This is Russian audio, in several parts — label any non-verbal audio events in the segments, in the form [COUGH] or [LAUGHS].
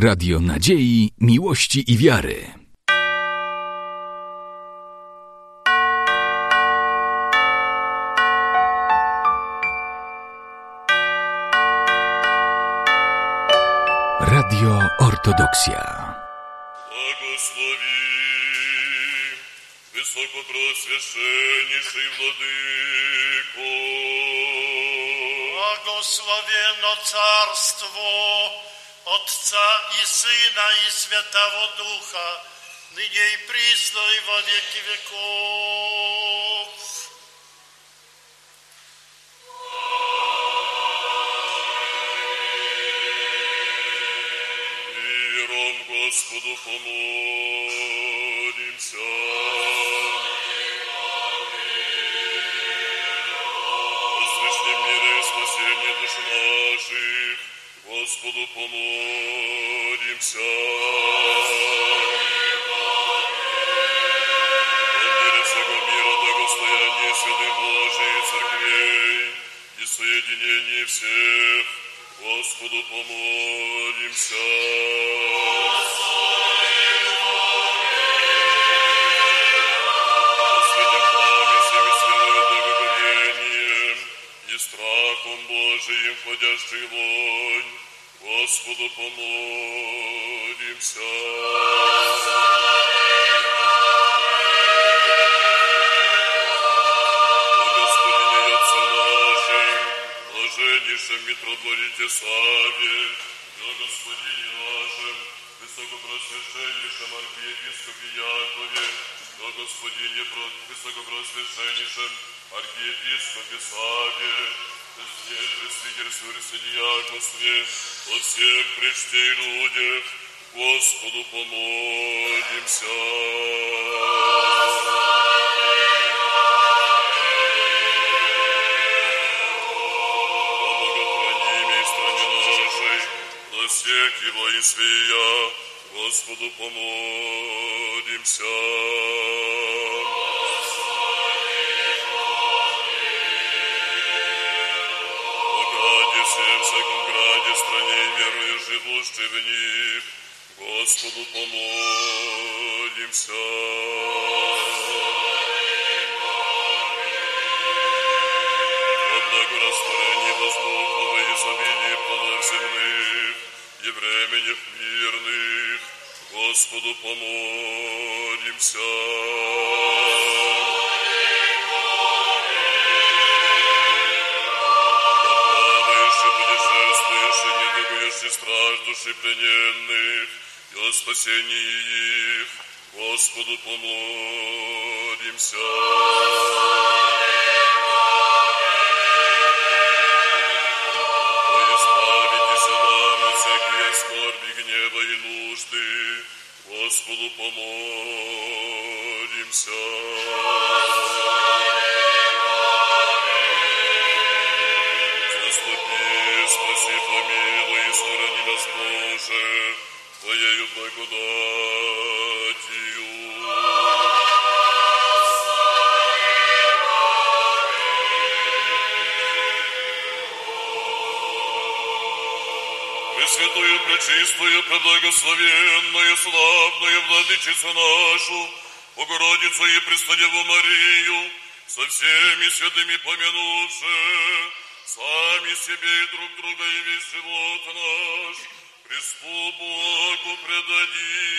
Radio Nadziei, Miłości i Wiary. Radio Ortodoksja. Благослови, высокопросвященнейший владыко. Благословенно Царство Отца и Сына и Святого Духа, ныне и присно и во веки веков. Миром Господу помолимся. Спасение душ наших, Господу помолимся. Мире всего мира, благостоянии святых и церквей, и соединении всех, Господу помолимся. Последним храме всеми святым благоговением и страхом Божиим входящий вонь, Господу помолимся. О Господине и Отце нашим, блаженнейшем митрополите Саве, и о Господине нашем, высокопросвященнейшем архиепископе Якове, и о Господине про- высокопросвященнейшем архиепископе Саве, Христе, пресвитерстве, пресвидиаконстве, о всех пречте и людях, Господу помолимся. Всех его и свия, Господу помолимся. Господу помолимся. О благорастворении воздухов и изобилии плодов земных и временях мирных, Господу помолимся. Спасении их, Господу помолимся. О, избавитесь нам от всякие скорби, гнева и нужды, Господу помолимся. Заступи, спаси, помилуй, и сохрани нас, Боже, Твоею благодатью. Пресвятую, пречистую, преблагословенную, славную Владычицу нашу, Богородицу и Преснодеву Марию, со всеми святыми помянувши, сами себе и друг друга и весь живот наш, Христу Богу предадим.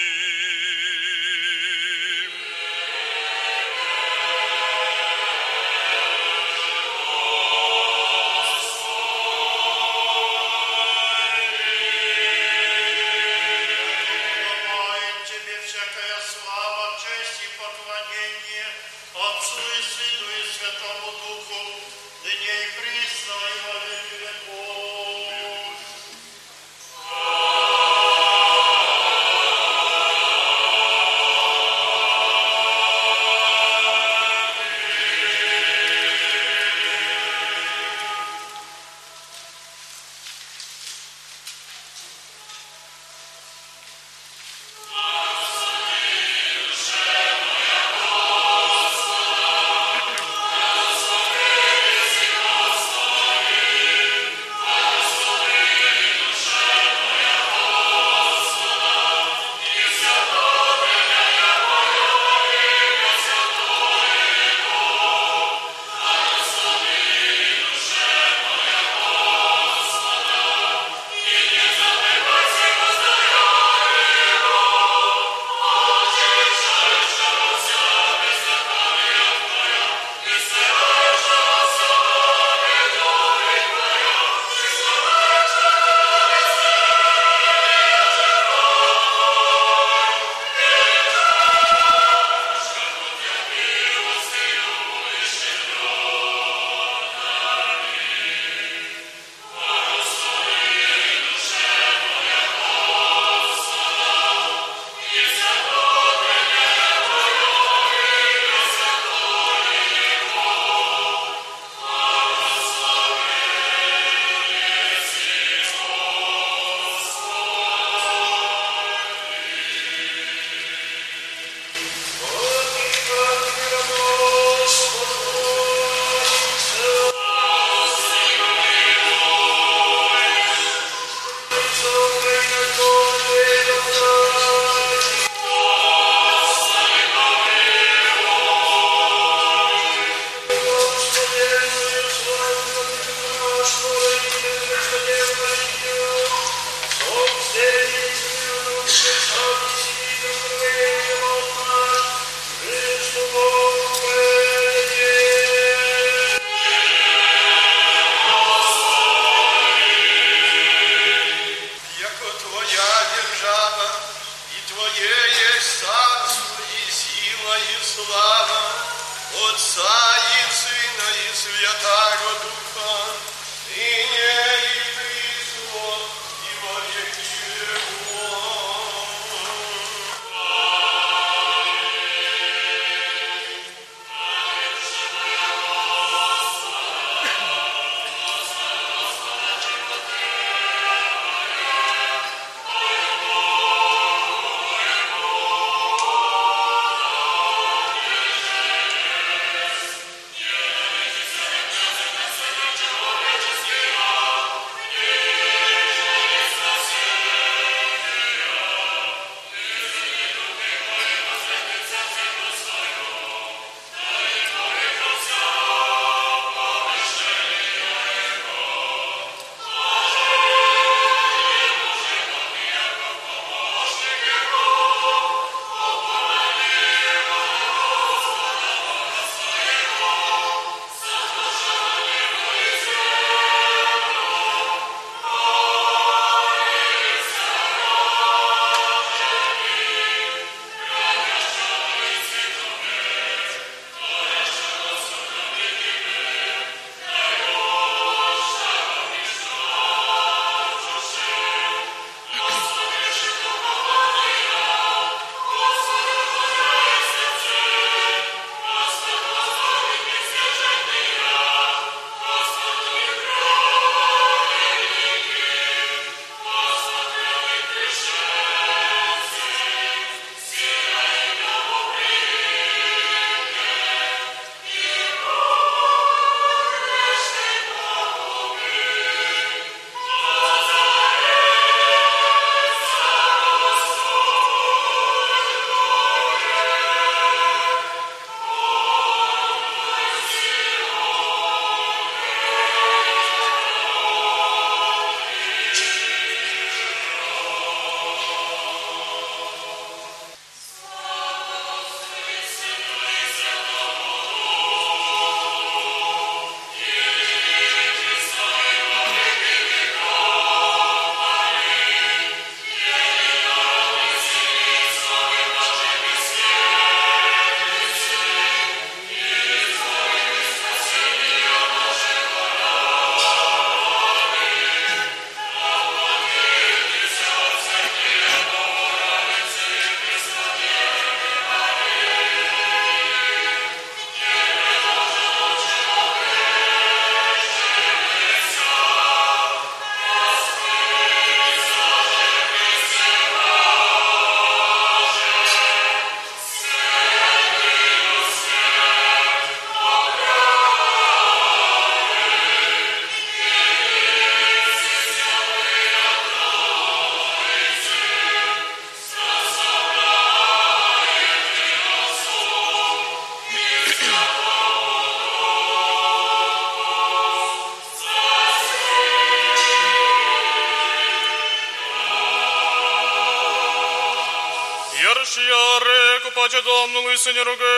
face Domnului să ne rugăm.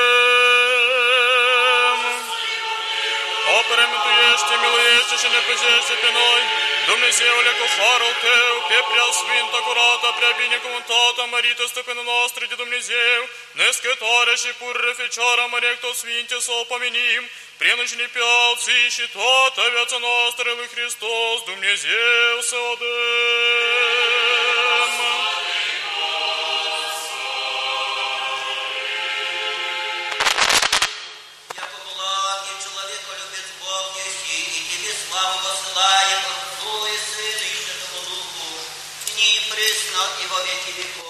Apără, mântuiește, miluiește și ne păzește pe noi, Dumnezeule, cu farul Tău, pe prea sfântă, curată, prea binecuvântată, mărită stăpână noastră de Dumnezeu, născătoare și pură Fecioară, mărectă Sfinte, să o pomenim, prin încine pe alții și toată viața noastră lui Hristos, Dumnezeu să o dăm. Славу посылаем Отцу и Сыну и Святому Духу, ныне и пресно и во веки веков.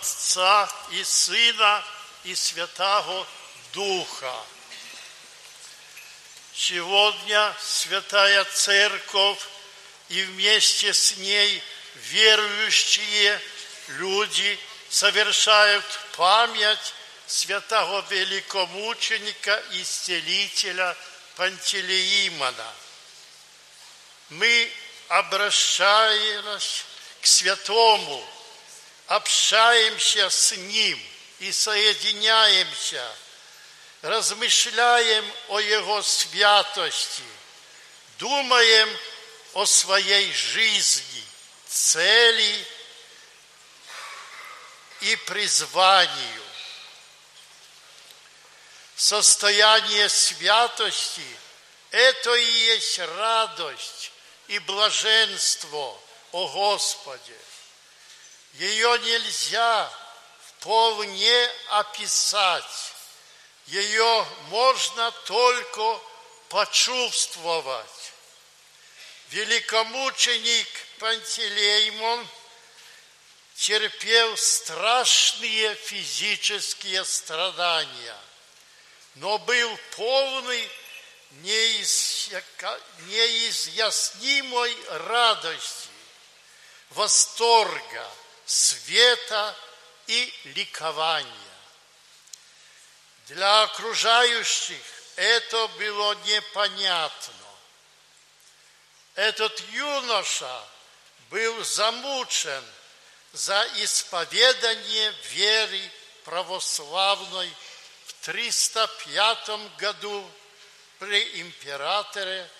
Отца и Сына и Святого Духа. Сегодня Святая Церковь и вместе с ней верующие люди совершают память святого великомученика и исцелителя Пантелеимона. Мы обращаемся к святому, общаемся с ним и соединяемся, размышляем о его святости, думаем о своей жизни, цели и призванию. Состояние святости – это и есть радость и блаженство о Господе. Ее нельзя вполне описать. Ее можно только почувствовать. Великомученик Пантелеймон терпел страшные физические страдания, но был полный неизъяснимой радости, восторга, света и ликования. Для окружающих это было непонятно. Этот юноша был замучен за исповедание веры православной в 305 году при императоре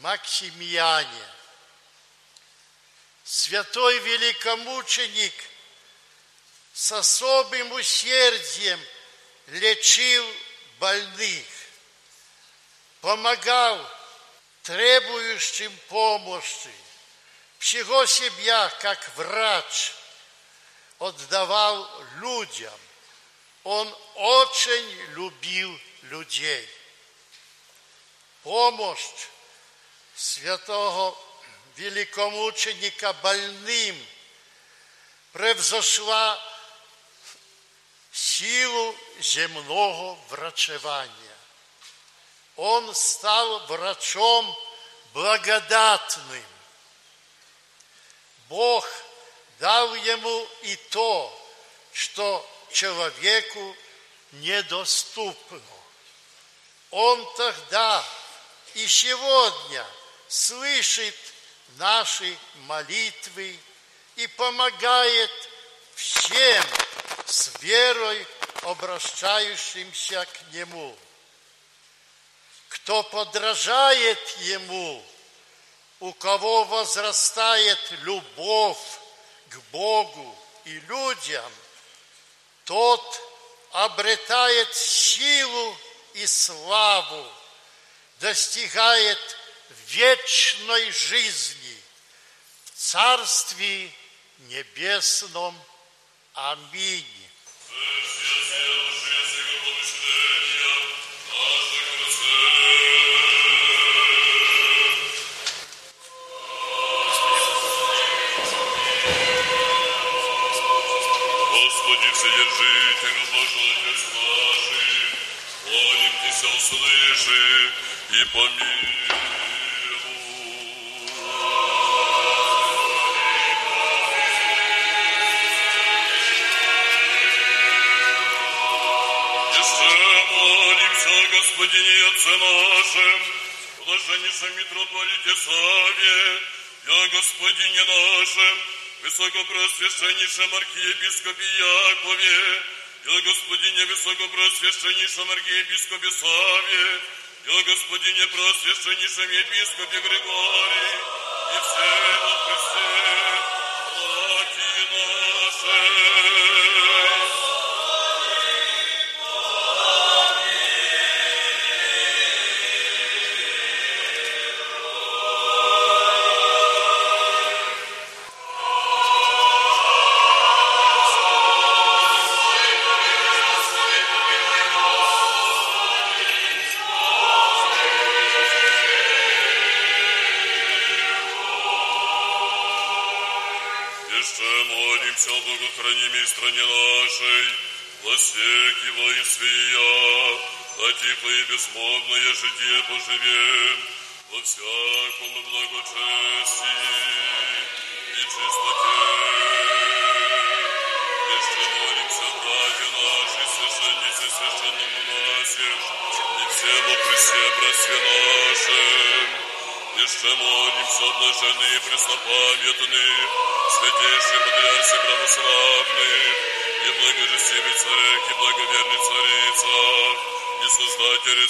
Максимиане. Святой великомученик с особым усердием лечил больных, помогал требующим помощи, всего себя как врач отдавал людям. Он очень любил людей. Помощь святого великомученика больным превзошла силу земного врачевания. Он стал врачом благодатным. Бог дал ему и то, что человеку недоступно. Он тогда и сегодня слышит наши молитвы и помогает всем с верой обращающимся к Нему. Кто подражает Ему, у кого возрастает любовь к Богу и людям, тот обретает силу и славу, достигает вечной жизни в Царстве Небесном. Аминь. Господи, Божий Отец наших, молимся, услыши и помилуй. Господине и Отце нашем, блаженнейшем митрополите Саве, о Господине нашем, высокопросвященнейшем архиепископе Якове, о Господине высокопросвященнейшем архиепископе Саве, о Господине просвященнейшем епископе Григории, и всем во Христе,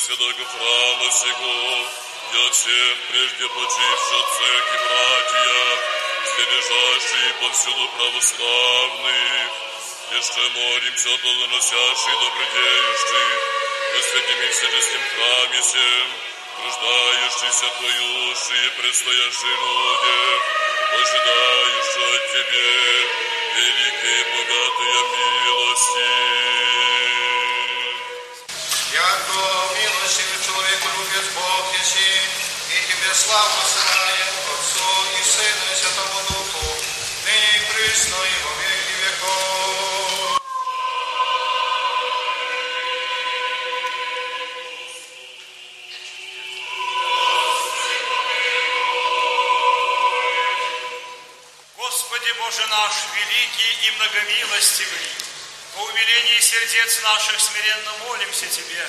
святого храма сего, и от всех прежде почивших церкви братья, все лежащие повсюду православных, еще молимся, плодоносящий добродеющий, во святым и вселенским храме сем, рождающийся Твоюши и предстоящий людях, ожидающий от Тебе великие и богатые милости. Яко милостивый человек любит Бог еси, и Тебе славу сылаем Отцу и Сыну и Святому Духу, ныне и присно и во веки веков. Господи Боже наш, великий и многомилостивый, по умилении сердец наших смиренно молимся Тебе.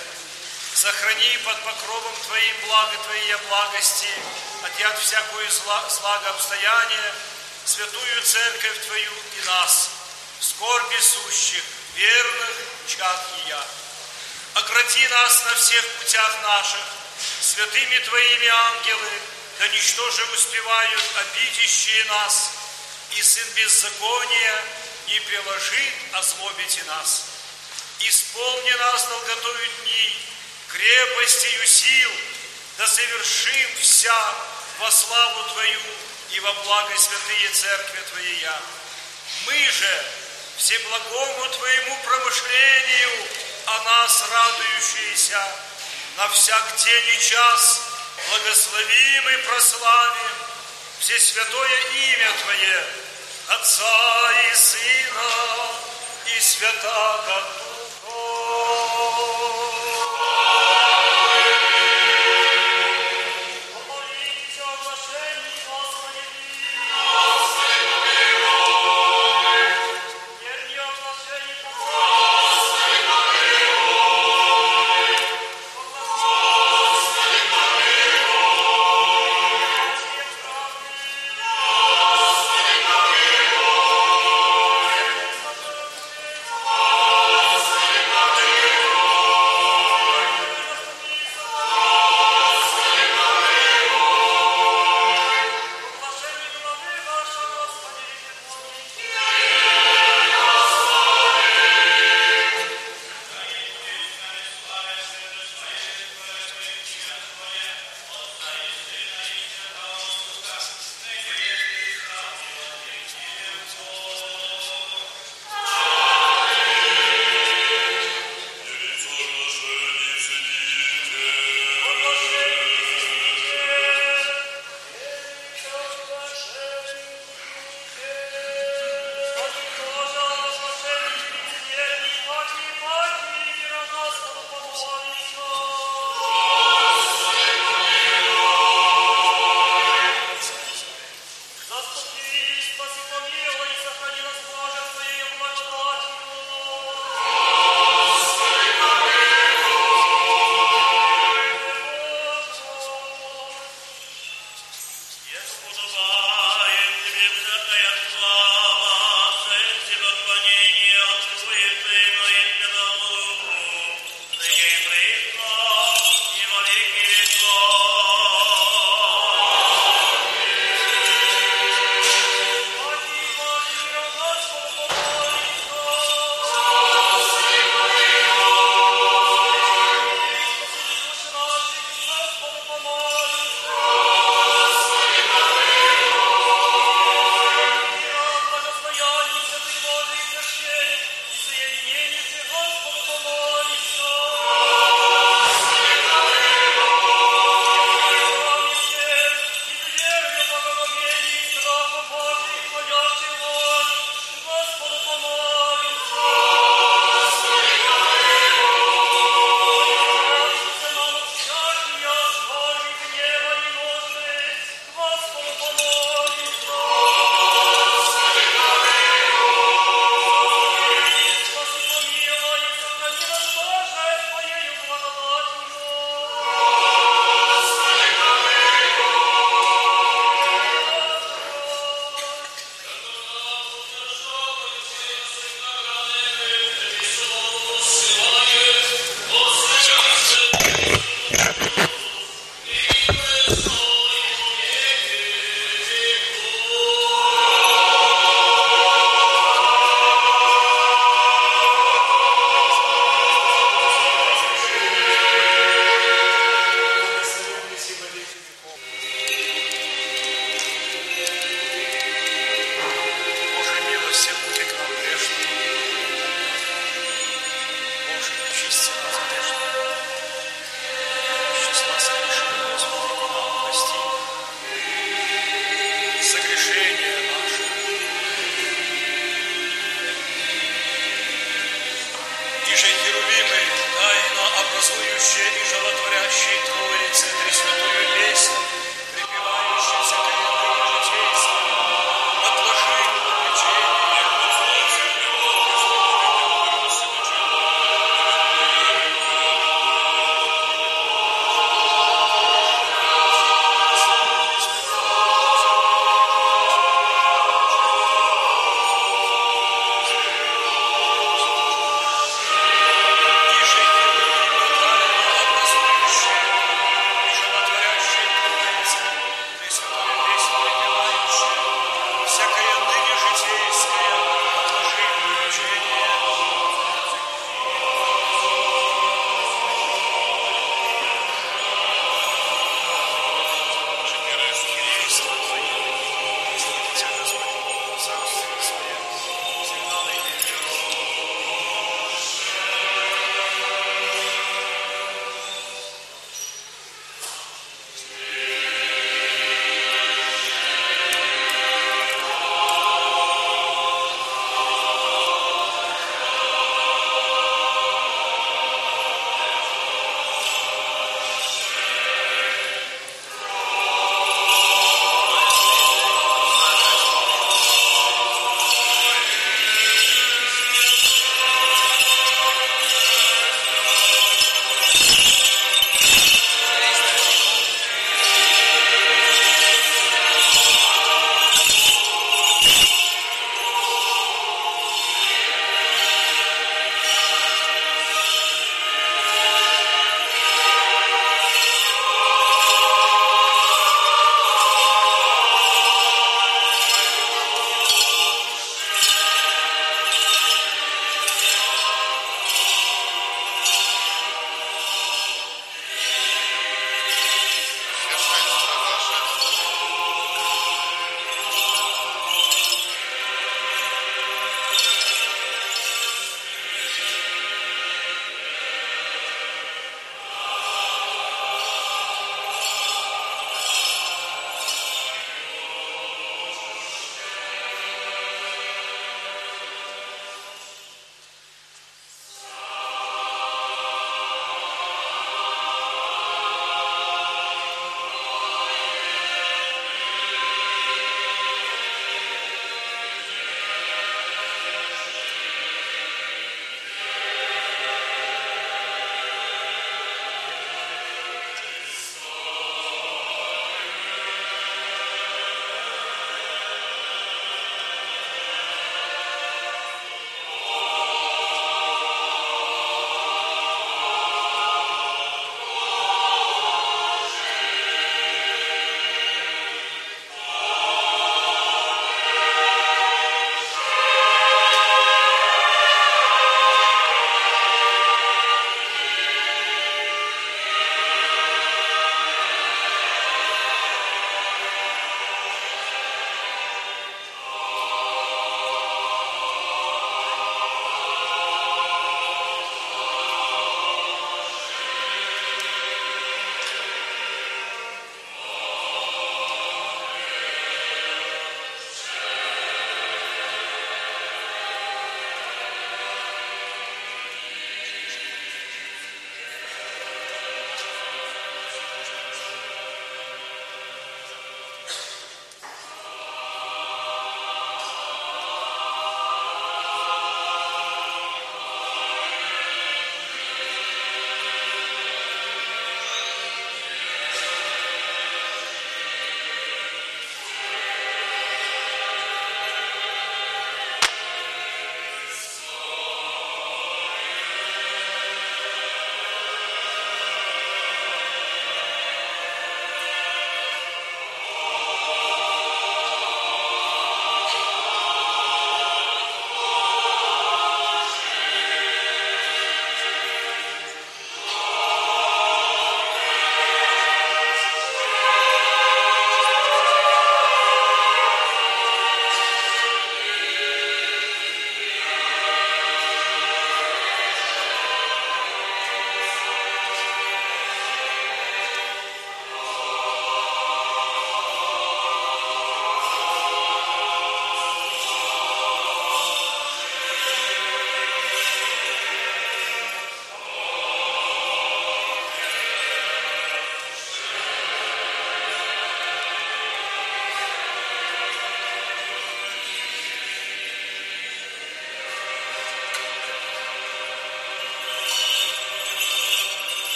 Сохрани под покровом Твоим благо Твоей благости, от яд всякую зла, злага обстояния, святую церковь Твою и нас, скорби сущих, верных чад Ея. Огради нас на всех путях наших, святыми Твоими ангелы, да ничто же успевают обидящие нас, и сын беззакония не приложит озлобите нас. Исполни нас долготою дней, крепостью сил, да совершим вся во славу Твою и во благо святые церкви Твоя. Мы же всеблагому Твоему промышлению о нас радующиеся, на всяк день и час благословим и прославим все святое имя Твое, Отца и Сына и Святаго Духа.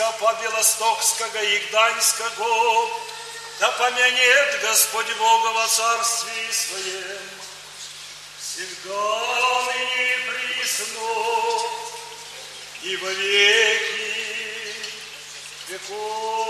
Архиепископа Белостокского и Гданьского, да помянет Господь Бога во царстве Своем, всегда ныне присно, и во веки веков.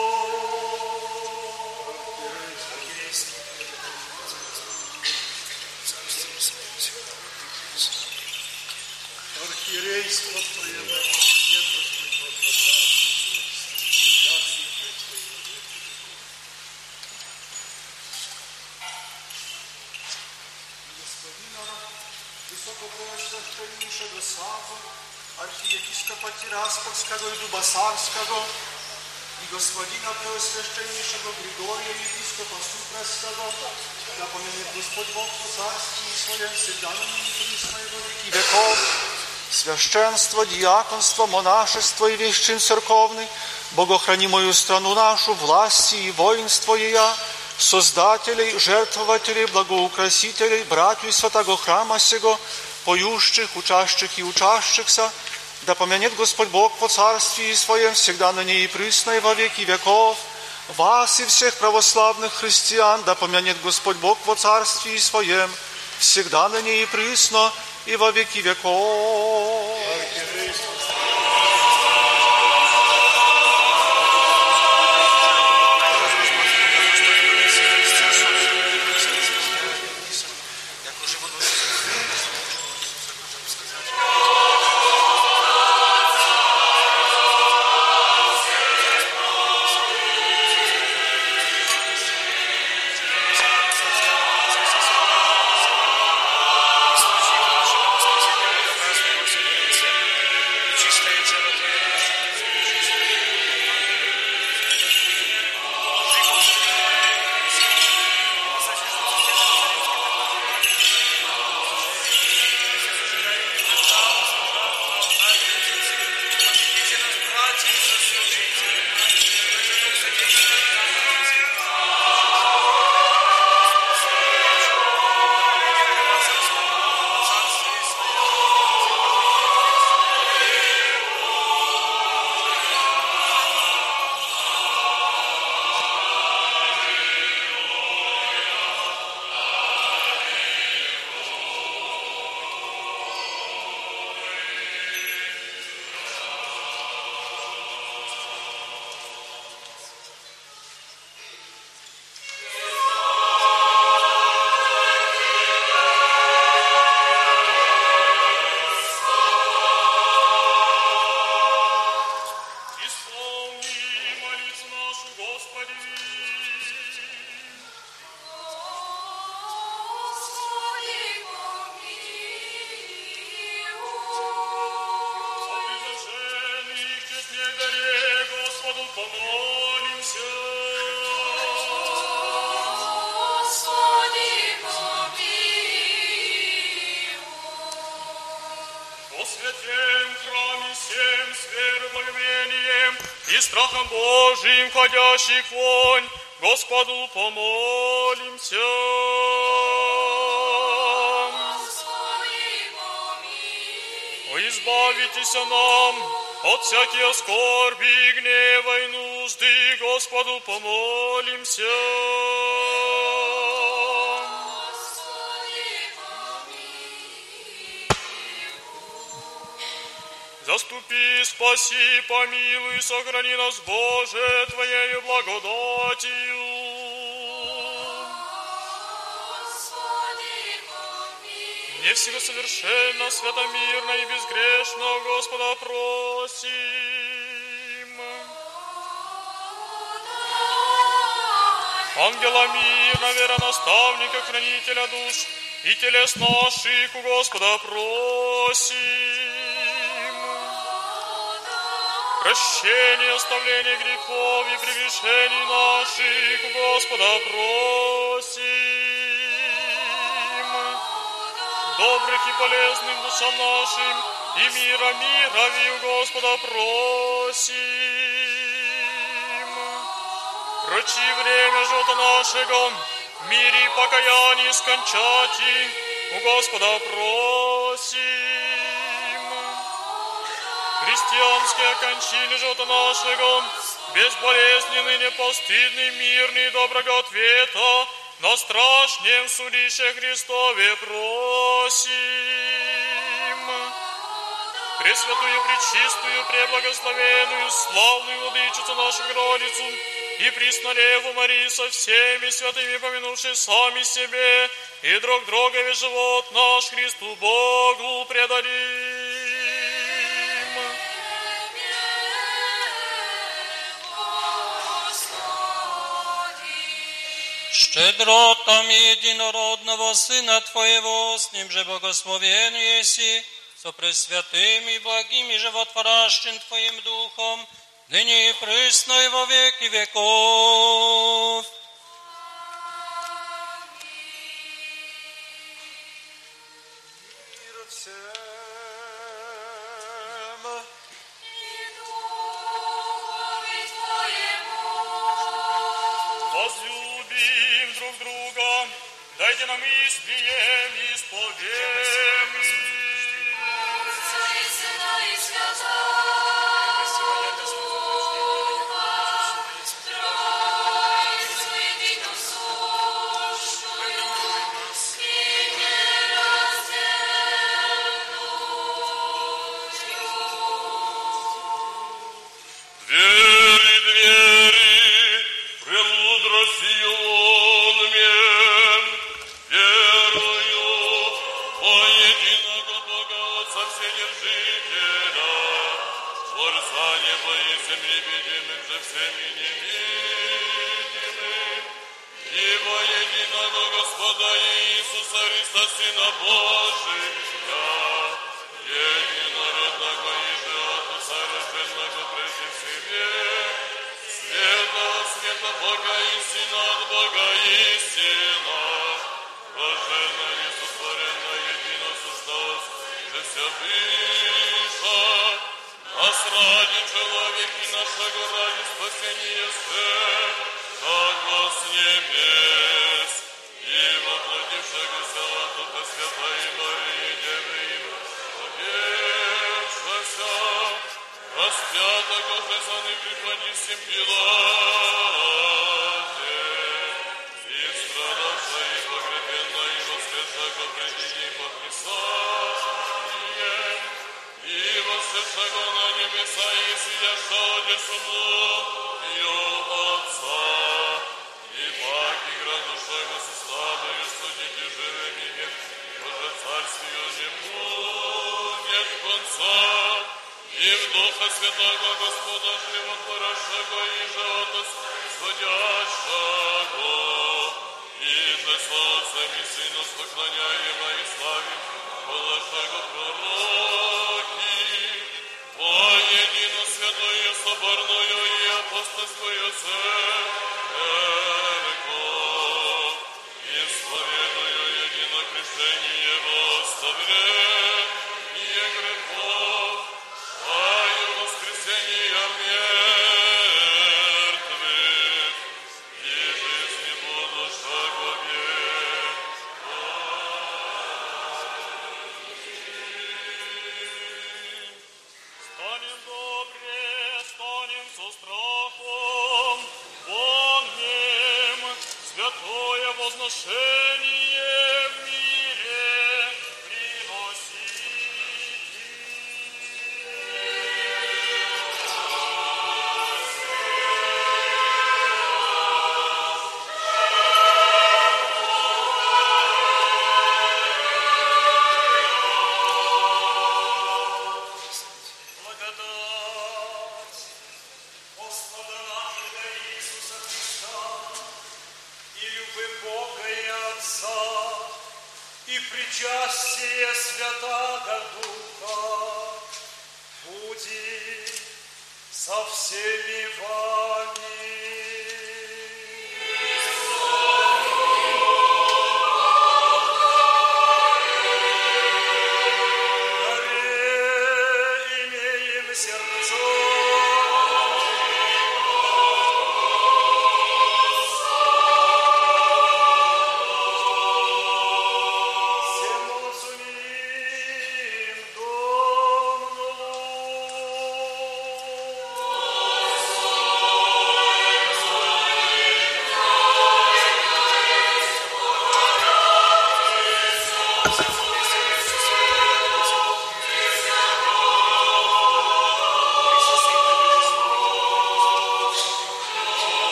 Архиерейство Твое, да помнит Господь Бог во царстве Твоем, всегда и веки веков. господина высокопреосвященнейшего Саву, архиепископа Тираспольского и Дубасарского, и господина преосвященнейшего Григория, епископа Супростого, да помянет Господь Бог царстве Своем, всегда на во веки веков. Священство, диаконство, монашество и вещин церковный, Богохрани мою страну нашу, власти и воинство ее, создателей, жертвователей, благоукрасителей, братью святого храма сего, поющих, учащих и учащихся, да помянет Господь Бог по царстве Своем всегда на ней и присно и во веки веков. Вас и всех православных христиан, да помянет Господь Бог во царстве Своем, всегда на ней и присно и во веки веков. Ходящих вонь, Господу помолимся. Избавитесь нам от всяких скорби гнева и нужды, Господу помолимся. Спаси, помилуй, сохрани нас, Боже, Твоею благодатью. Не всего совершенно, святомирно и безгрешно, Господа, просим. Ангела мира, вера наставника, хранителя душ и телес наших у Господа просим. Прощение, оставление грехов и прегрешений наших Господа просим. Добрых и полезных душам нашим и мира мира у Господа просим. Прочи время живота нашего, мире и покаянии скончати, у Господа просим. Христианские кончины живота нашего, безболезненный, непостыдный, мирный, доброго ответа, на страшнем судище Христове просим. Пресвятую, Пречистую, Преблагословенную, славную Владычицу нашу Гродицу и Преснолеву Марию со всеми святыми, помянувши сами себе и друг друга весь живот наш Христу Богу предадим. Щедротами единородного Сына Твоего, с Ним же благословен еси, со пресвятым и благим и животворящим Твоим Духом, ныне и присно и во веки веков. yeah.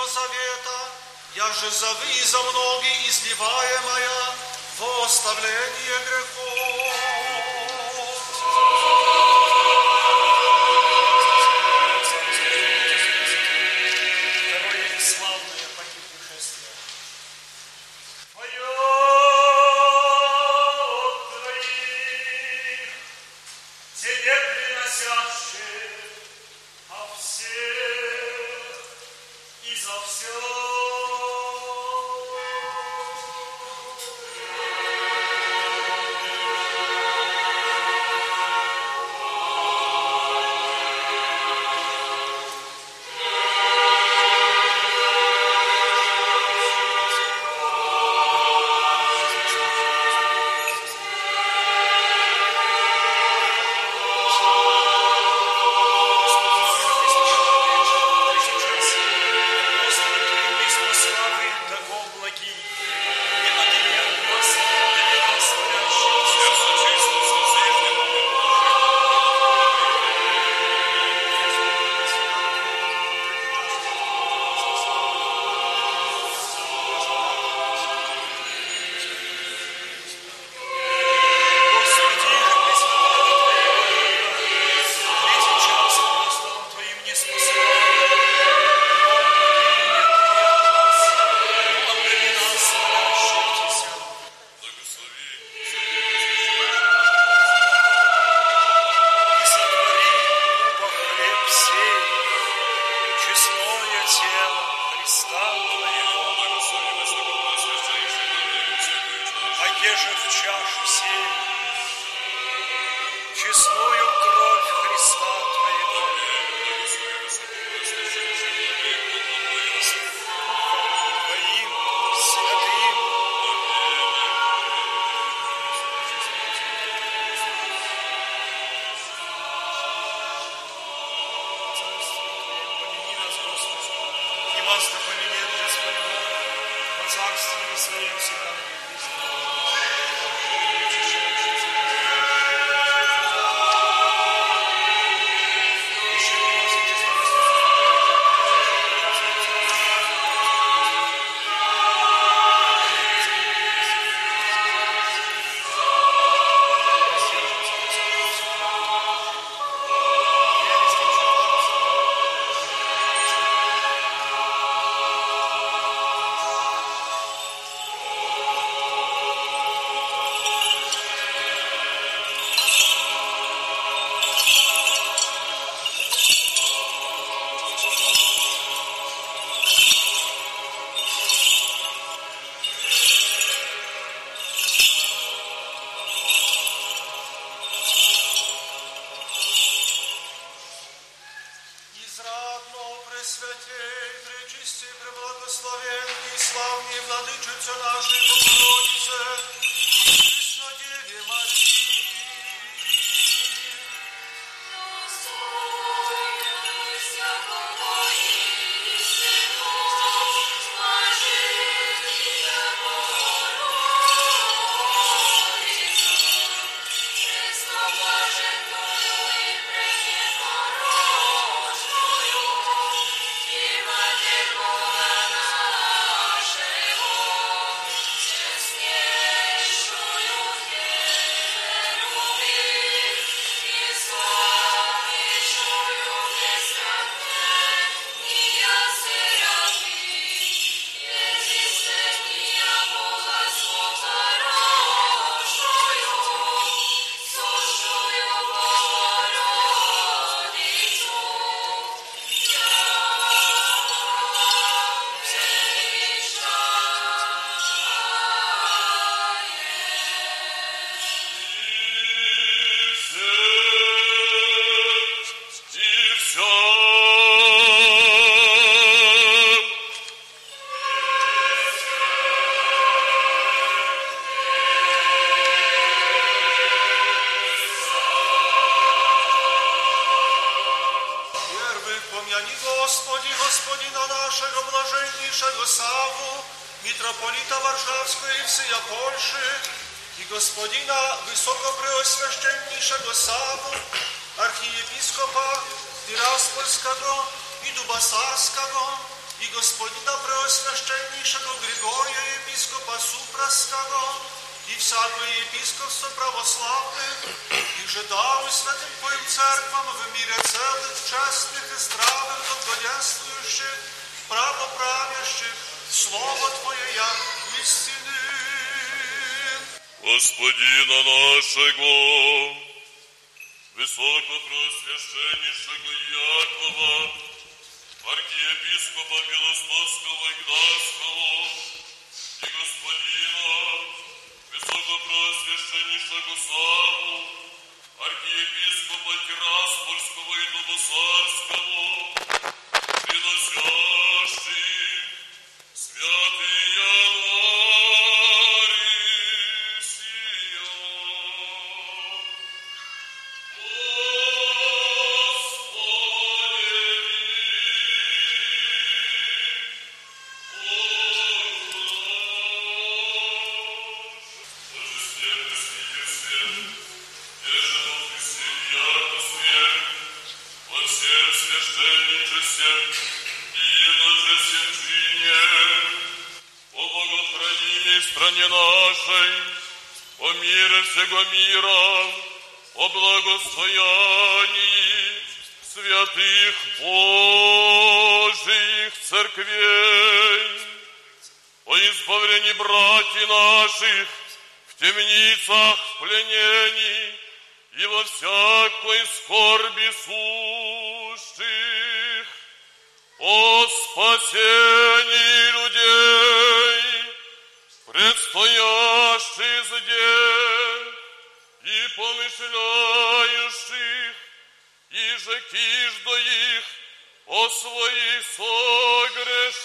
Нового Завета, я же завы и за многие изливаемая в оставление грехов. Sławnie Władyczyco naszej Bogorodice i Dziś Nadziewie Marii. братьев наших в темницах в пленении и во всякой скорби сущих. О спасении людей, предстоящих здесь и помышляющих, и же киждо их о своих согрешениях.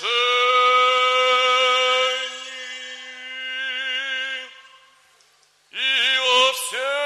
Sir!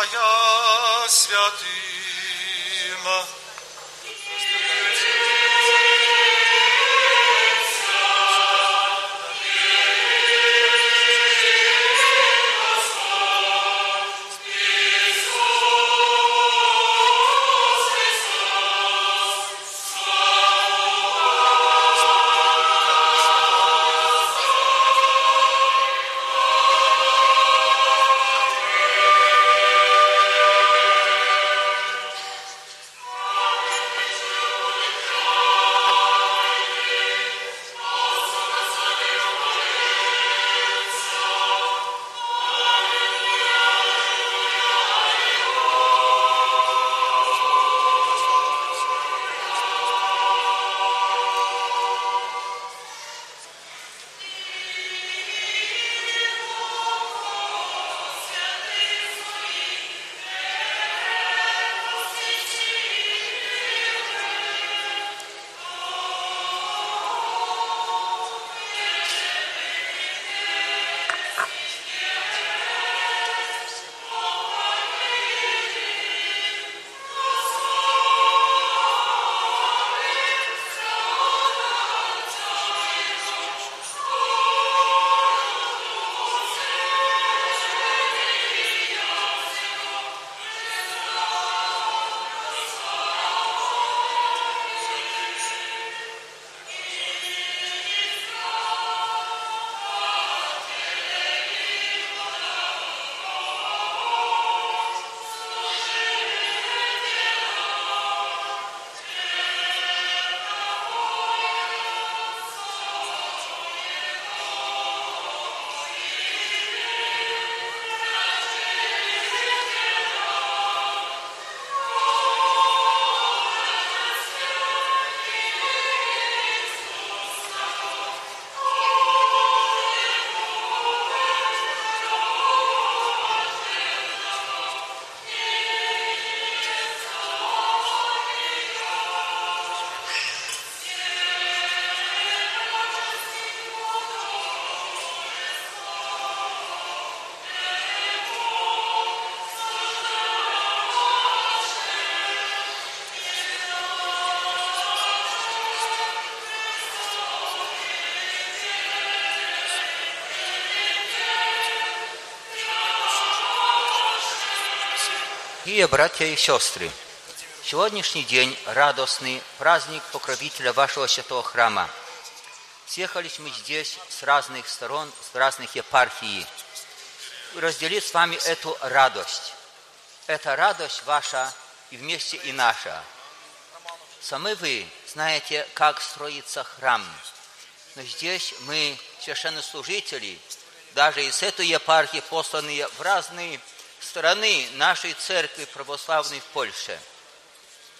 Святая святым, Дорогие братья и сестры, сегодняшний день радостный праздник покровителя вашего святого храма. Съехались мы здесь с разных сторон, с разных епархий, разделить с вами эту радость. Это радость ваша и вместе и наша. Сами вы знаете, как строится храм. Но здесь мы, священнослужители, даже из этой епархии, посланные в разные стороны нашей церкви православной в Польше.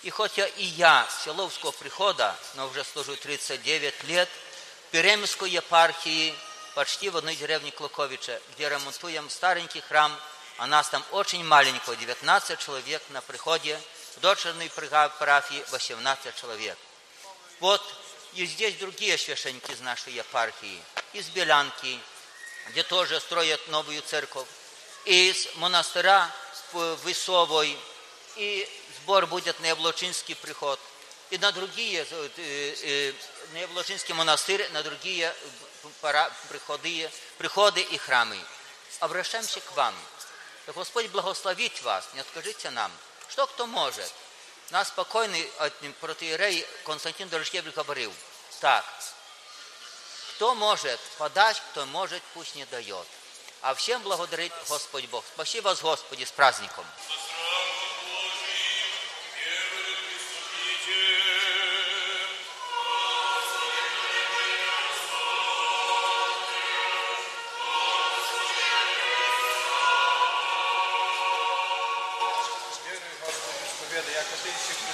И хотя и я Силовского прихода, но уже служу 39 лет, в Перемской епархии, почти в одной деревне Клуковича, где ремонтуем старенький храм, а нас там очень маленького, 19 человек на приходе, в дочерной парафии 18 человек. Вот и здесь другие священники из нашей епархии, из Белянки, где тоже строят новую церковь, из монастыря в Высовой, и сбор будет на Яблочинский приход, и на другие, э, э, на Яблочинский монастырь, на другие приходы, приходы и храмы. Обращаемся к вам. Да Господь благословит вас, не откажите нам. Что кто может? Нас покойный протеерей Константин Дорожкевич говорил, так, кто может подать, кто может, пусть не дает. А всем благодарит Господь Бог. Спасибо вас, Господи, с праздником.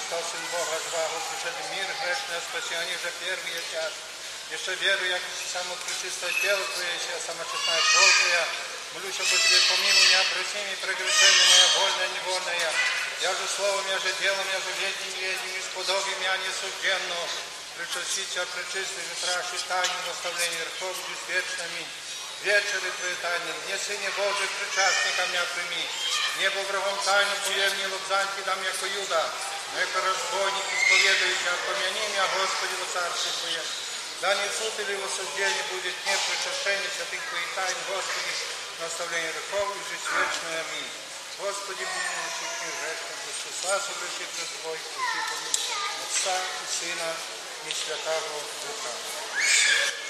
Христос, Сын Бога, звал, пришедший мир грешное спасение же первый час. Еще яко си само пречистое тело Твое, и сама честная кровь Твоя. Молюсь об Тебе, помилуй меня, прости мне прегрешение моя, вольная, невольная. Я же словом, я же делом, я же ведним, ведним, исподобием я несужденно. Причаститься, пречистый, ветраши, тайны, наставления, верховью, вечный, аминь. Вечеры Твои тайны, мне, Сыне Божий, причастника меня прими. Небо врагом тайну поверни, лобзанки дам, яко Юда. Но яко разбойник, исповедующий, отпомяни меня, Господи, во царстве Твое. Да не суд или осуждении будет нет причащения святых тайн, Господи, наставление грехов и жизнь вечная. Аминь. Господи, будь мне грешным, Христа, согрешит за Твой, пути помилуй. Отца и Сына и Святого Духа.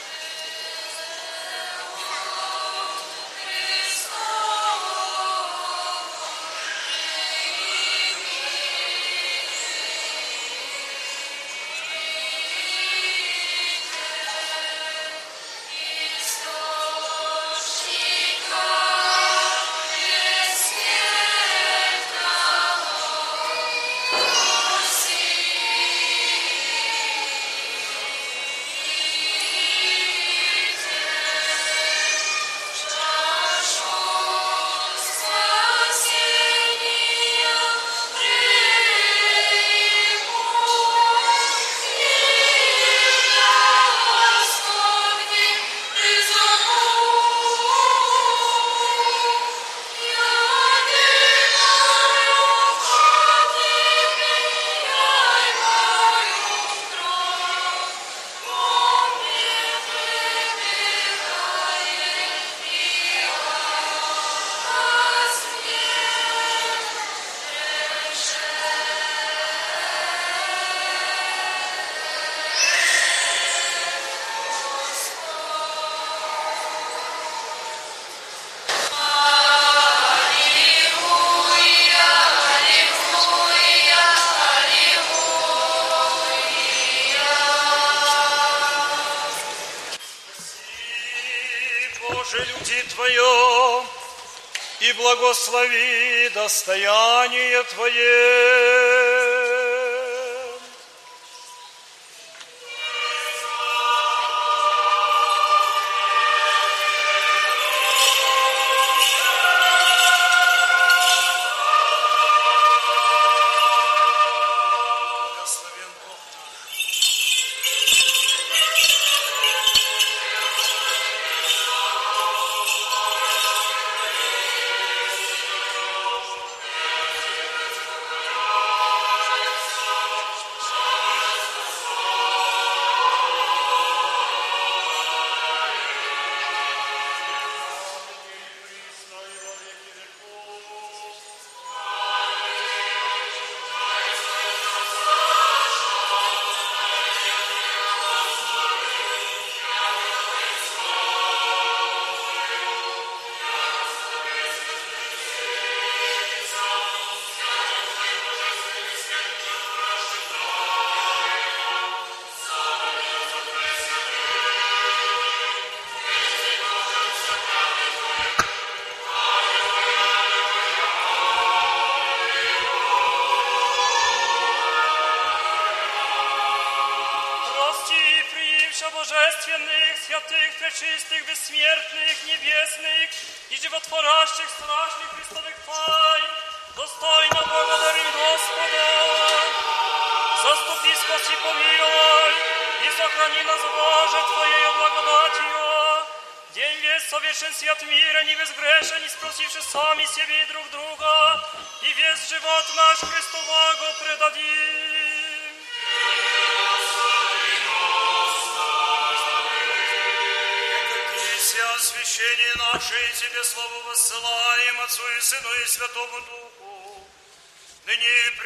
Благослови достояние Твое.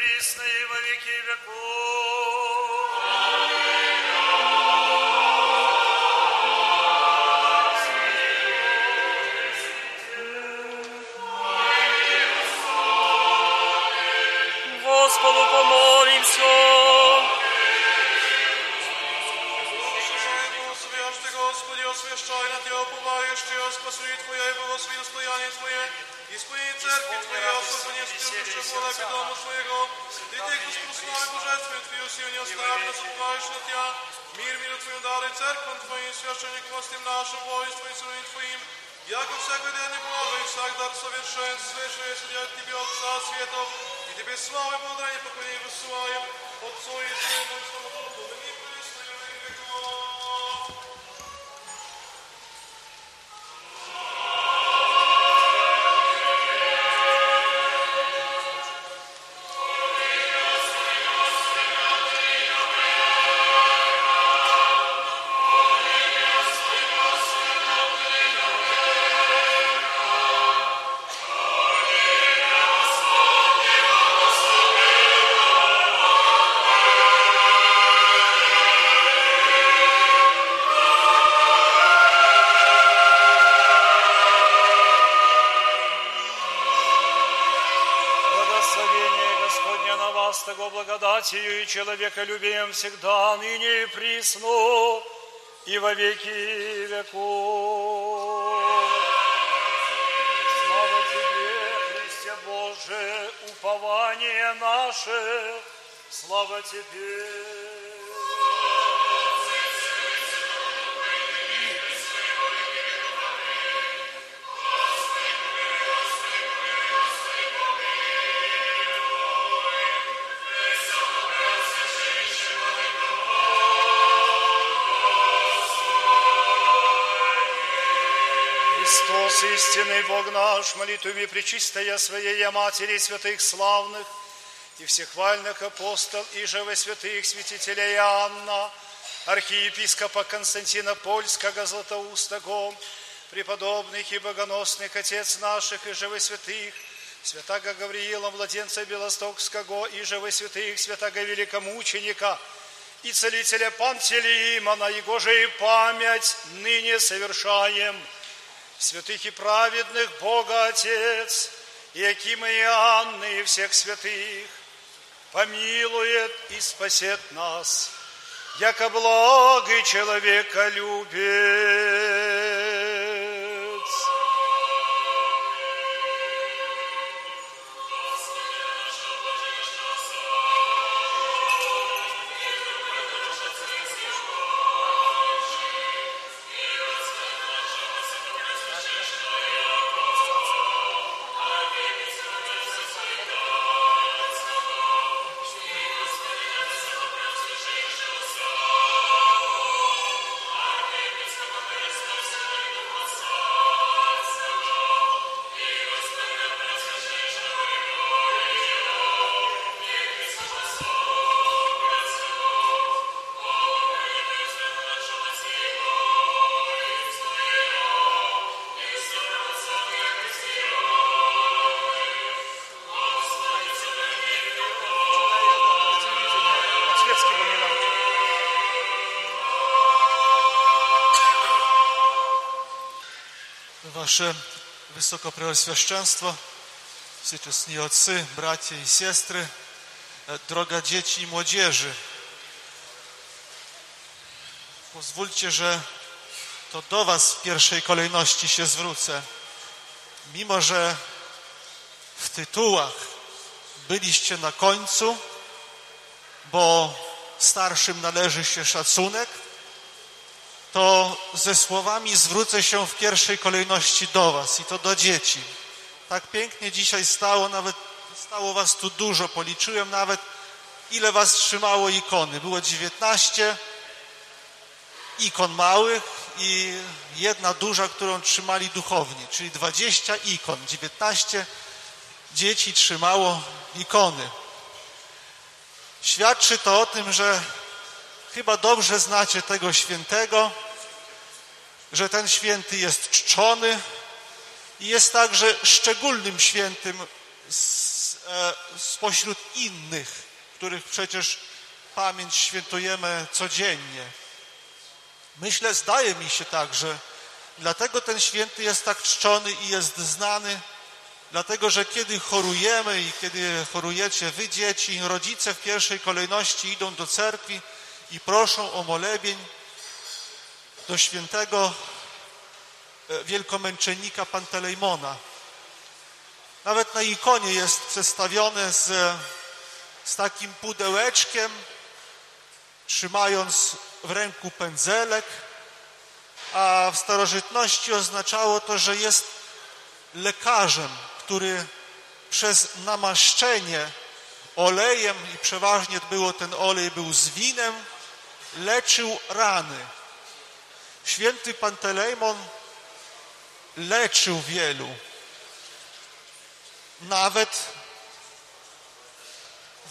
Присно во веки веков. Свыше, судя от Тебе, Отца Светов, и Тебе славы, благодарение, поклонение высылаем, Отцу и Сыну и Святому Духу, благодатью и человеколюбием всегда, ныне и присно, и во веки веков. Слава Тебе, Христе Боже, упование наше, слава Тебе. Христос, истинный Бог наш, молитвами пречистая Своей Матери святых славных и всех вальных апостол и же во святых святителя Иоанна, архиепископа Константина Польского Златоустого, преподобных и богоносных отец наших и же во святых, святаго Гавриила, младенца Белостокского, и же во святых, святаго великомученика, и целителя Пантелеимона, его же и память ныне совершаем – святых и праведных Бога Отец, и Акима и Анны, и всех святых, помилует и спасет нас, яко благий человека любец. Wasze Wysokopreoswieszczeństwo, Wszyscy ojcy, bracia i siostry, e, droga dzieci i młodzieży. Pozwólcie, że to do Was w pierwszej kolejności się zwrócę. Mimo, że w tytułach byliście na końcu, bo starszym należy się szacunek, to ze słowami zwrócę się w pierwszej kolejności do Was i to do dzieci. Tak pięknie dzisiaj stało, nawet stało Was tu dużo, policzyłem nawet ile Was trzymało ikony. Było 19 ikon małych i jedna duża, którą trzymali duchowni, czyli 20 ikon, 19 dzieci trzymało ikony. Świadczy to o tym, że chyba dobrze znacie tego świętego, że ten święty jest czczony i jest także szczególnym świętym e, spośród innych, których przecież pamięć świętujemy codziennie. Myślę, zdaje mi się tak, że dlatego ten święty jest tak czczony i jest znany, dlatego że kiedy chorujemy i kiedy chorujecie wy dzieci, rodzice w pierwszej kolejności idą do cerkwi i proszą o molebień do świętego e, wielkomęczennika Pantelejmona. Nawet na ikonie jest przedstawione z, z takim pudełeczkiem, trzymając w ręku pędzelek, a w starożytności oznaczało to, że jest lekarzem, który przez namaszczenie olejem, i przeważnie było ten olej był z winem, leczył rany. Święty Pantelejmon leczył wielu. Nawet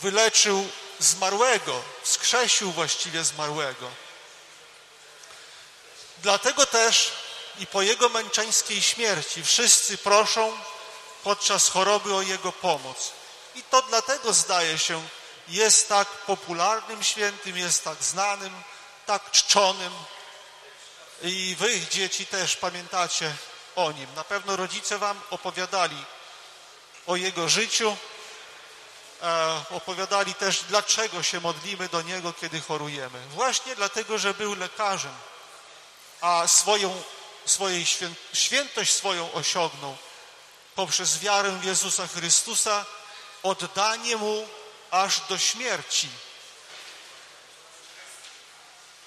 wyleczył zmarłego, wskrzesił właściwie zmarłego. Dlatego też i po jego męczeńskiej śmierci wszyscy proszą podczas choroby o jego pomoc. I to dlatego zdaje się, jest tak popularnym świętym, jest tak znanym, tak czczonym. I wy, dzieci, też pamiętacie o nim. Na pewno rodzice wam opowiadali o jego życiu, e, opowiadali też, dlaczego się modlimy do niego, kiedy chorujemy. Właśnie dlatego, że był lekarzem, a swoją, swojej świę, świętość swoją osiągnął poprzez wiarę w Jezusa Chrystusa, oddanie Mu aż do śmierci.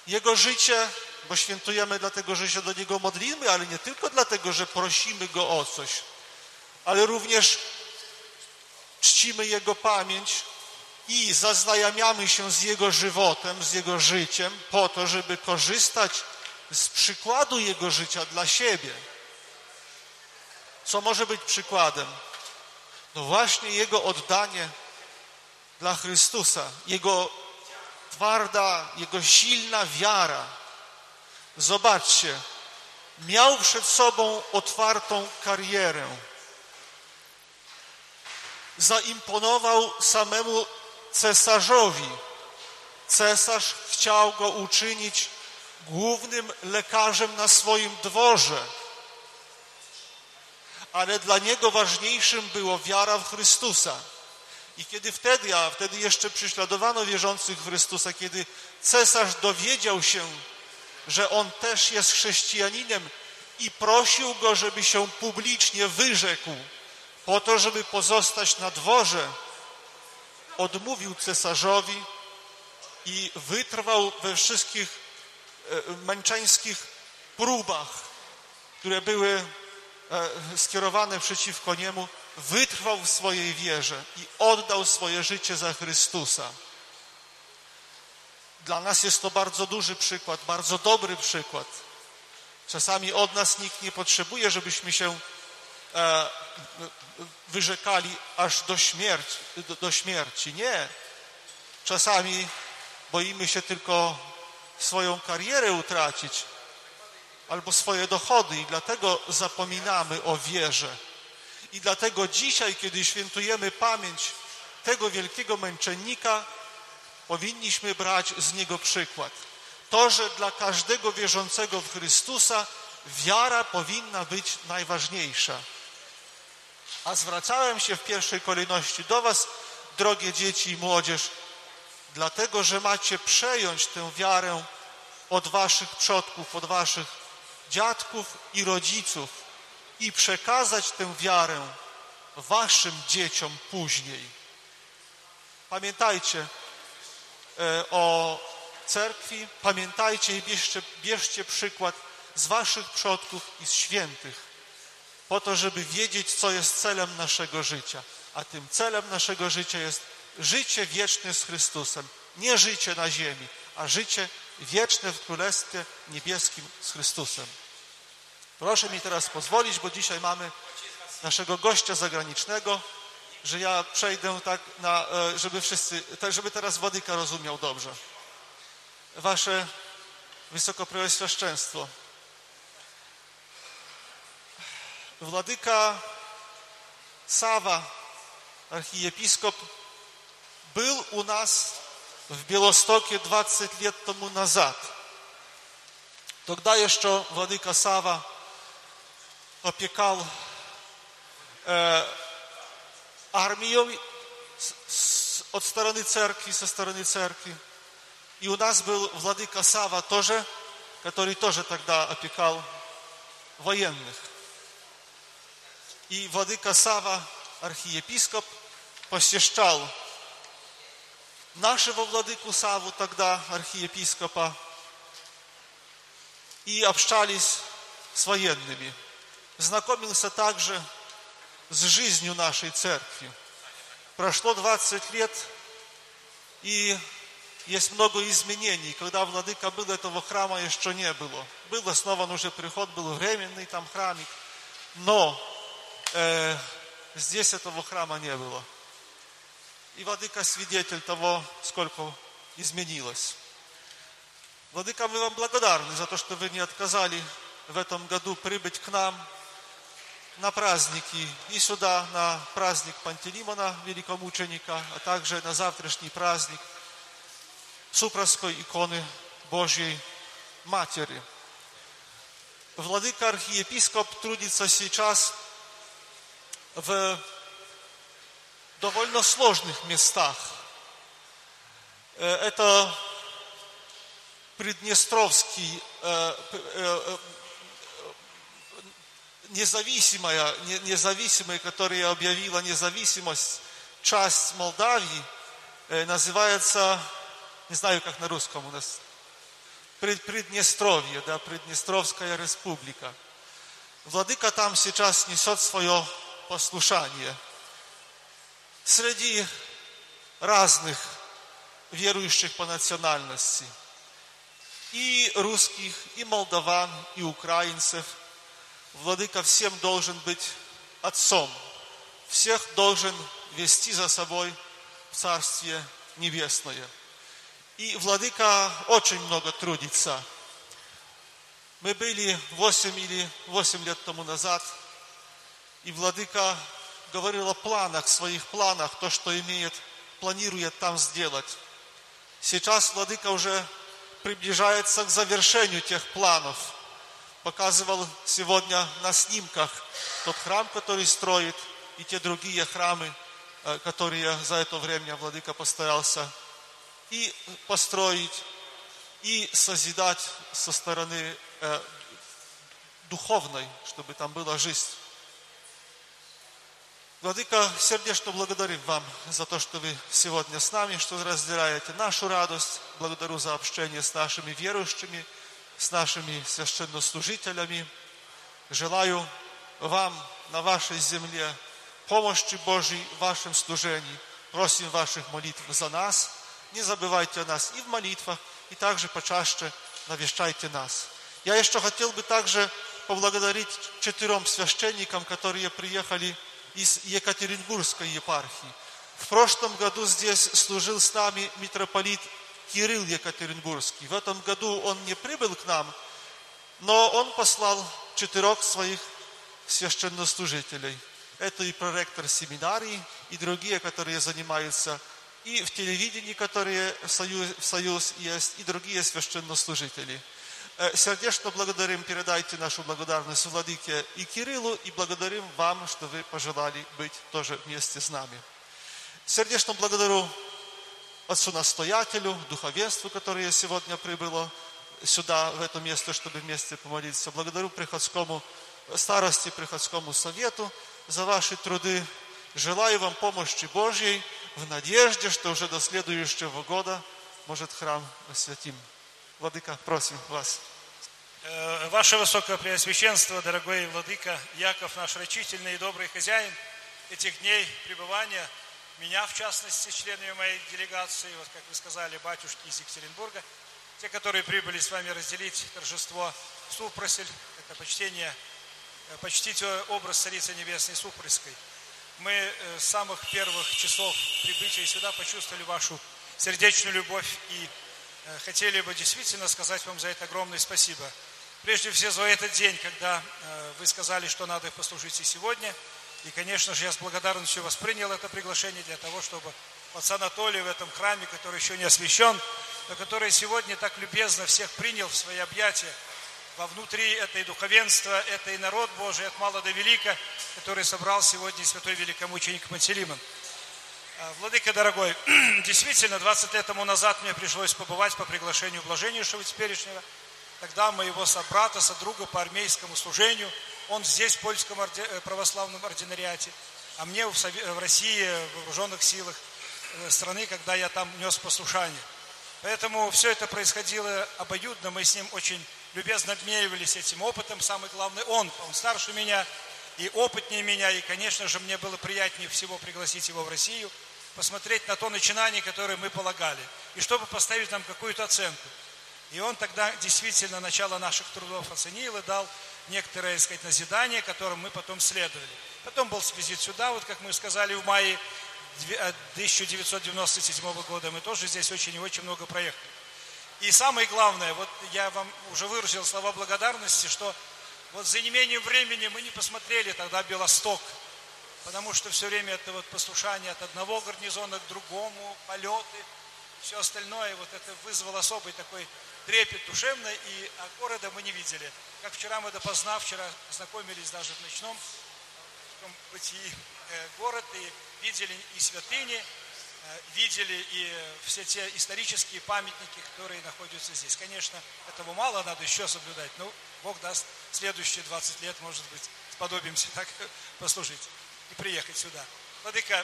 Jego życie, bo świętujemy dlatego, że się do Niego modlimy, ale nie tylko dlatego, że prosimy Go o coś, ale również czcimy Jego pamięć i zaznajamiamy się z Jego żywotem, z Jego życiem, po to, żeby korzystać z przykładu Jego życia dla siebie. Co może być przykładem? No właśnie Jego oddanie dla Chrystusa, Jego twarda, Jego silna wiara. Zobaczcie, miał przed sobą otwartą karierę. Zaimponował samemu cesarzowi. Cesarz chciał go uczynić głównym lekarzem na swoim dworze. Ale dla niego ważniejszym było wiara w Chrystusa. I kiedy wtedy, a wtedy jeszcze prześladowano wierzących w Chrystusa, kiedy cesarz dowiedział się, że on też jest chrześcijaninem i prosił go, żeby się publicznie wyrzekł po to, żeby pozostać na dworze, odmówił cesarzowi i wytrwał we wszystkich e, męczeńskich próbach, które były e, skierowane przeciwko niemu, wytrwał w swojej wierze i oddał swoje życie za Chrystusa. Dla nas jest to bardzo duży przykład, bardzo dobry przykład. Czasami od nas nikt nie potrzebuje, żebyśmy się e, wyrzekali aż do śmierci, do, do śmierci. Nie. Czasami boimy się tylko swoją karierę utracić albo swoje dochody i dlatego zapominamy o wierze. I dlatego dzisiaj, kiedy świętujemy pamięć tego wielkiego męczennika, powinniśmy brać z niego przykład. To, że dla każdego wierzącego w Chrystusa wiara powinna być najważniejsza. A zwracałem się w pierwszej kolejności do Was, drogie dzieci i młodzież, dlatego, że macie przejąć tę wiarę od Waszych przodków, od Waszych dziadków i rodziców i przekazać tę wiarę Waszym dzieciom później. Pamiętajcie e, o cerkwi, pamiętajcie i bierzcie, bierzcie przykład z waszych przodków i z świętych, po to, żeby wiedzieć, co jest celem naszego życia. A tym celem naszego życia jest życie wieczne z Chrystusem. Nie życie na ziemi, a życie wieczne w Królestwie Niebieskim z Chrystusem. Proszę mi teraz pozwolić, bo dzisiaj mamy naszego gościa zagranicznego, że ja przejdę tak, na, e, żeby wszyscy, tak, żeby teraz Władyka rozumiał dobrze. Wasze Wysokopreoświaszczeństwo. Władyka Сава, архиепископ, был у нас в Белостоке 20 лет тому назад. Тогда еще владыка Сава опекал э, армию с, с, от стороны церкви, со стороны церкви. И у нас был владыка Сава тоже, который тоже тогда опекал военных. И владыка Сава, архиепископ, посещал нашего владыку Саву тогда, архиепископа, и общались с военными. Знакомился также с жизнью нашей церкви. Прошло 20 лет, и есть много изменений. Когда владыка был, этого храма еще не было. Был основан уже приход, был временный там храмик. Но э, здесь этого храма не было. И владыка свидетель того, сколько изменилось. Владыка, мы вам благодарны за то, что вы не отказали в этом году прибыть к нам на праздники и сюда на праздник Пантелеймона, великомученика, а также на завтрашний праздник Супровской иконы Божьей Матери. Владыка архиепископ трудится сейчас в довольно сложных местах. Это Приднестровский независимая, независимая, которая объявила независимость, часть Молдавии, называется, не знаю, как на русском у нас, Приднестровье, да, Приднестровская республика. Владыка там сейчас несет свое послушание. Среди разных верующих по национальности. И русских, и молдаван, и украинцев. Владыка всем должен быть отцом. Всех должен вести за собой в Царствие Небесное. И Владыка очень много трудится. Мы были 8 или 8 лет тому назад, и Владыка говорил о планах, своих планах, то, что имеет, планирует там сделать. Сейчас Владыка уже приближается к завершению тех планов. Показывал сегодня на снимках тот храм, который строит, и те другие храмы, которые за это время Владыка постарался и построить, и созидать со стороны э, духовной, чтобы там была жизнь. Владыка, сердечно благодарим вам за то, что вы сегодня с нами, что разделяете нашу радость. Благодарю за общение с нашими верующими, с нашими священнослужителями. Желаю вам на вашей земле помощи Божьей в вашем служении. Просим ваших молитв за нас. Не забывайте о нас и в молитвах, и также почаще навещайте нас. Я еще хотел бы также поблагодарить четырем священникам, которые приехали из Екатеринбургской епархии. В прошлом году здесь служил с нами митрополит Кирилл Екатеринбургский. В этом году он не прибыл к нам, но он послал четырех своих священнослужителей. Это и проректор семинарии, и другие, которые занимаются и в телевидении, которые в союз, в союз есть, и другие священнослужители – Сердечно благодарим, передайте нашу благодарность Владыке и Кириллу, и благодарим вам, что вы пожелали быть тоже вместе с нами. Сердечно благодарю отцу-настоятелю, духовенству, которое сегодня прибыло сюда, в это место, чтобы вместе помолиться. Благодарю приходскому старости, приходскому совету за ваши труды. Желаю вам помощи Божьей в надежде, что уже до следующего года может храм освятим. Владыка, просим вас. Э, Ваше Высокопреосвященство, дорогой Владыка Яков, наш рачительный и добрый хозяин этих дней пребывания, меня, в частности, членами моей делегации, вот как вы сказали, батюшки из Екатеринбурга, те, которые прибыли с вами разделить торжество Супросель, это почтение, э, почтить образ Царицы Небесной Супрысской. Мы э, с самых первых часов прибытия сюда почувствовали вашу сердечную любовь и э, хотели бы действительно сказать вам за это огромное спасибо. Прежде всего за этот день, когда вы сказали, что надо послужить и сегодня. И, конечно же, я с благодарностью воспринял это приглашение для того, чтобы отец Анатолий в этом храме, который еще не освящен, но который сегодня так любезно всех принял в свои объятия, во внутри это и духовенство, это и народ Божий от мала до велика, который собрал сегодня святой великомученик Пантелеймон. А, Владыка дорогой, [CLEARS THROAT] действительно, 20 лет тому назад мне пришлось побывать по приглашению блаженнейшего теперешнего, тогда моего собрата, содруга по армейскому служению, он здесь, в польском э, православном ординариате, а мне в, в России, в вооруженных силах э, страны, когда я там нес послушание. Поэтому все это происходило обоюдно, мы с ним очень любезно обменивались этим опытом. Самый главный он, он старше меня и опытнее меня, и, конечно же, мне было приятнее всего пригласить его в Россию, посмотреть на то начинание, которое мы полагали, и чтобы поставить нам какую-то оценку. И он тогда действительно начало наших трудов оценил и дал некоторое, так сказать, назидание, которым мы потом следовали. Потом был визит сюда, вот как мы сказали, в мае 1997 года. Мы тоже здесь очень и очень много проехали. И самое главное, вот я вам уже выразил слова благодарности, что вот за неимением времени мы не посмотрели тогда Белосток, потому что все время это вот послушание от одного гарнизона к другому, полеты, все остальное, вот это вызвало особый такой трепет душевный, и а города мы не видели. Как вчера мы допоздна, вчера знакомились даже в ночном в таком бытии э, город, и видели и святыни, э, видели и все те исторические памятники, которые находятся здесь. Конечно, этого мало, надо еще соблюдать, но Бог даст следующие 20 лет, может быть, сподобимся так [LAUGHS] послужить и приехать сюда. Владыка,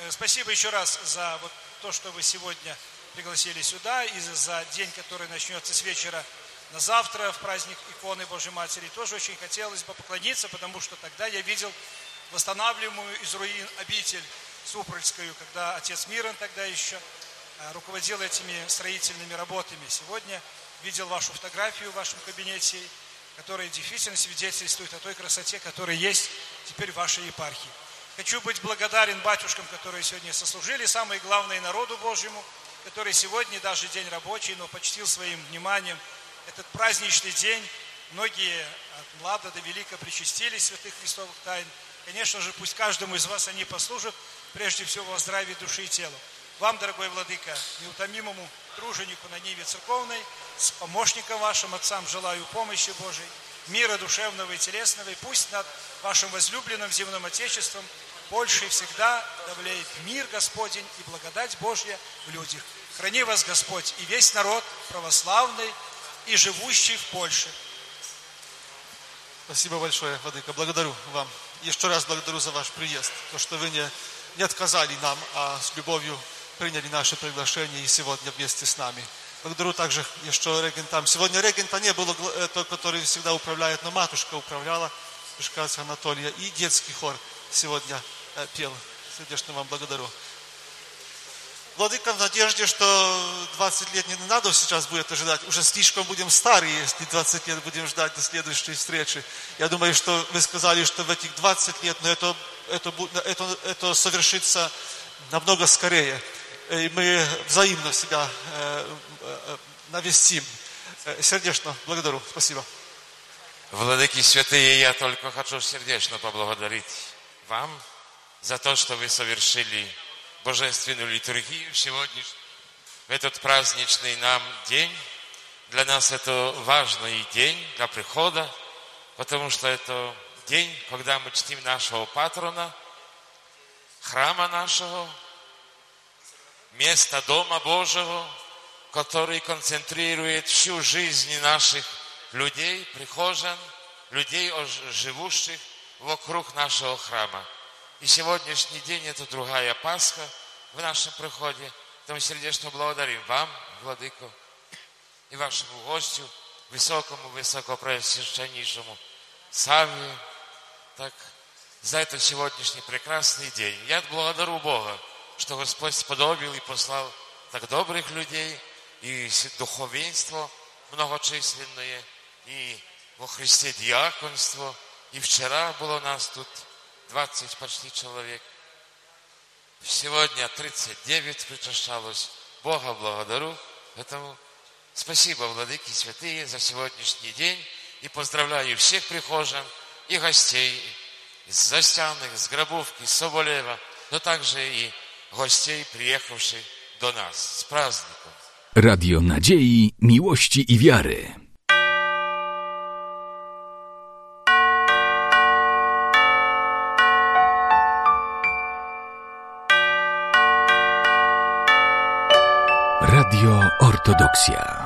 э, спасибо еще раз за вот то, что вы сегодня пригласили сюда, и за день, который начнется с вечера на завтра, в праздник иконы Божьей Матери. Тоже очень хотелось бы поклониться, потому что тогда я видел восстанавливаемую из руин обитель Супрольскую, когда отец Мирон тогда еще а, руководил этими строительными работами. Сегодня видел вашу фотографию в вашем кабинете, которая действительно свидетельствует о той красоте, которая есть теперь в вашей епархии. Хочу быть благодарен батюшкам, которые сегодня сослужили, самое главное народу Божьему, который сегодня даже день рабочий, но почтил своим вниманием этот праздничный день. Многие от млада до велика причастились святых христовых тайн. Конечно же, пусть каждому из вас они послужат, прежде всего во здравии души и тела. Вам, дорогой Владыка, неутомимому труженику на Ниве церковной, с помощником вашим, отцам, желаю помощи Божией, мира душевного и телесного, и пусть над вашим возлюбленным земным Отечеством больше и всегда давлеет мир Господень и благодать Божья в людях. Храни вас Господь и весь народ православный и живущий в Польше. Спасибо большое, Владыка. Благодарю вам. Еще раз благодарю за ваш приезд. То, что вы не, не отказали нам, а с любовью приняли наше приглашение и сегодня вместе с нами. Благодарю также еще регентам. Сегодня регента не было, э, тот, который всегда управляет, но матушка управляла, отца Анатолия. И детский хор сегодня э, пел. Сердечно вам благодарю. Владыка в надежде, что 20 лет не надо сейчас будет ожидать. Уже слишком будем старые, если 20 лет будем ждать до следующей встречи. Я думаю, что вы сказали, что в этих 20 лет, но это, это, это, это совершится намного скорее. И мы взаимно себя э, э, навестим. Э, Сердечно благодарю. Спасибо. Владыки святые, я только хочу сердечно поблагодарить вам за то, что вы совершили божественную литургию сегодня, в этот праздничный нам день. Для нас это важный день для прихода, потому что это день, когда мы чтим нашего патрона, храма нашего, места Дома Божьего, который концентрирует всю жизнь наших людей, прихожан, людей, живущих вокруг нашего храма. И сегодняшний день это другая Пасха в нашем приходе. Тому сердечно благодарим вам, Владыко, и вашему гостю, высокому, высокопреосвященнейшему Савве, так, за этот сегодняшний прекрасный день. Я благодарю Бога, что Господь сподобил и послал так добрых людей, и духовенство многочисленное, и во Христе диаконство. И вчера было у нас тут 20 почти человек. Сегодня 39 причащалось. Бога благодарю. Поэтому спасибо, владыки святые, за сегодняшний день. И поздравляю всех прихожан и гостей из Застяных, с Гробовки, с Соболева, но также и гостей, приехавших do nas z праздником. Radio Nadziei, Miłości i Wiary. Radio Ortodoksja.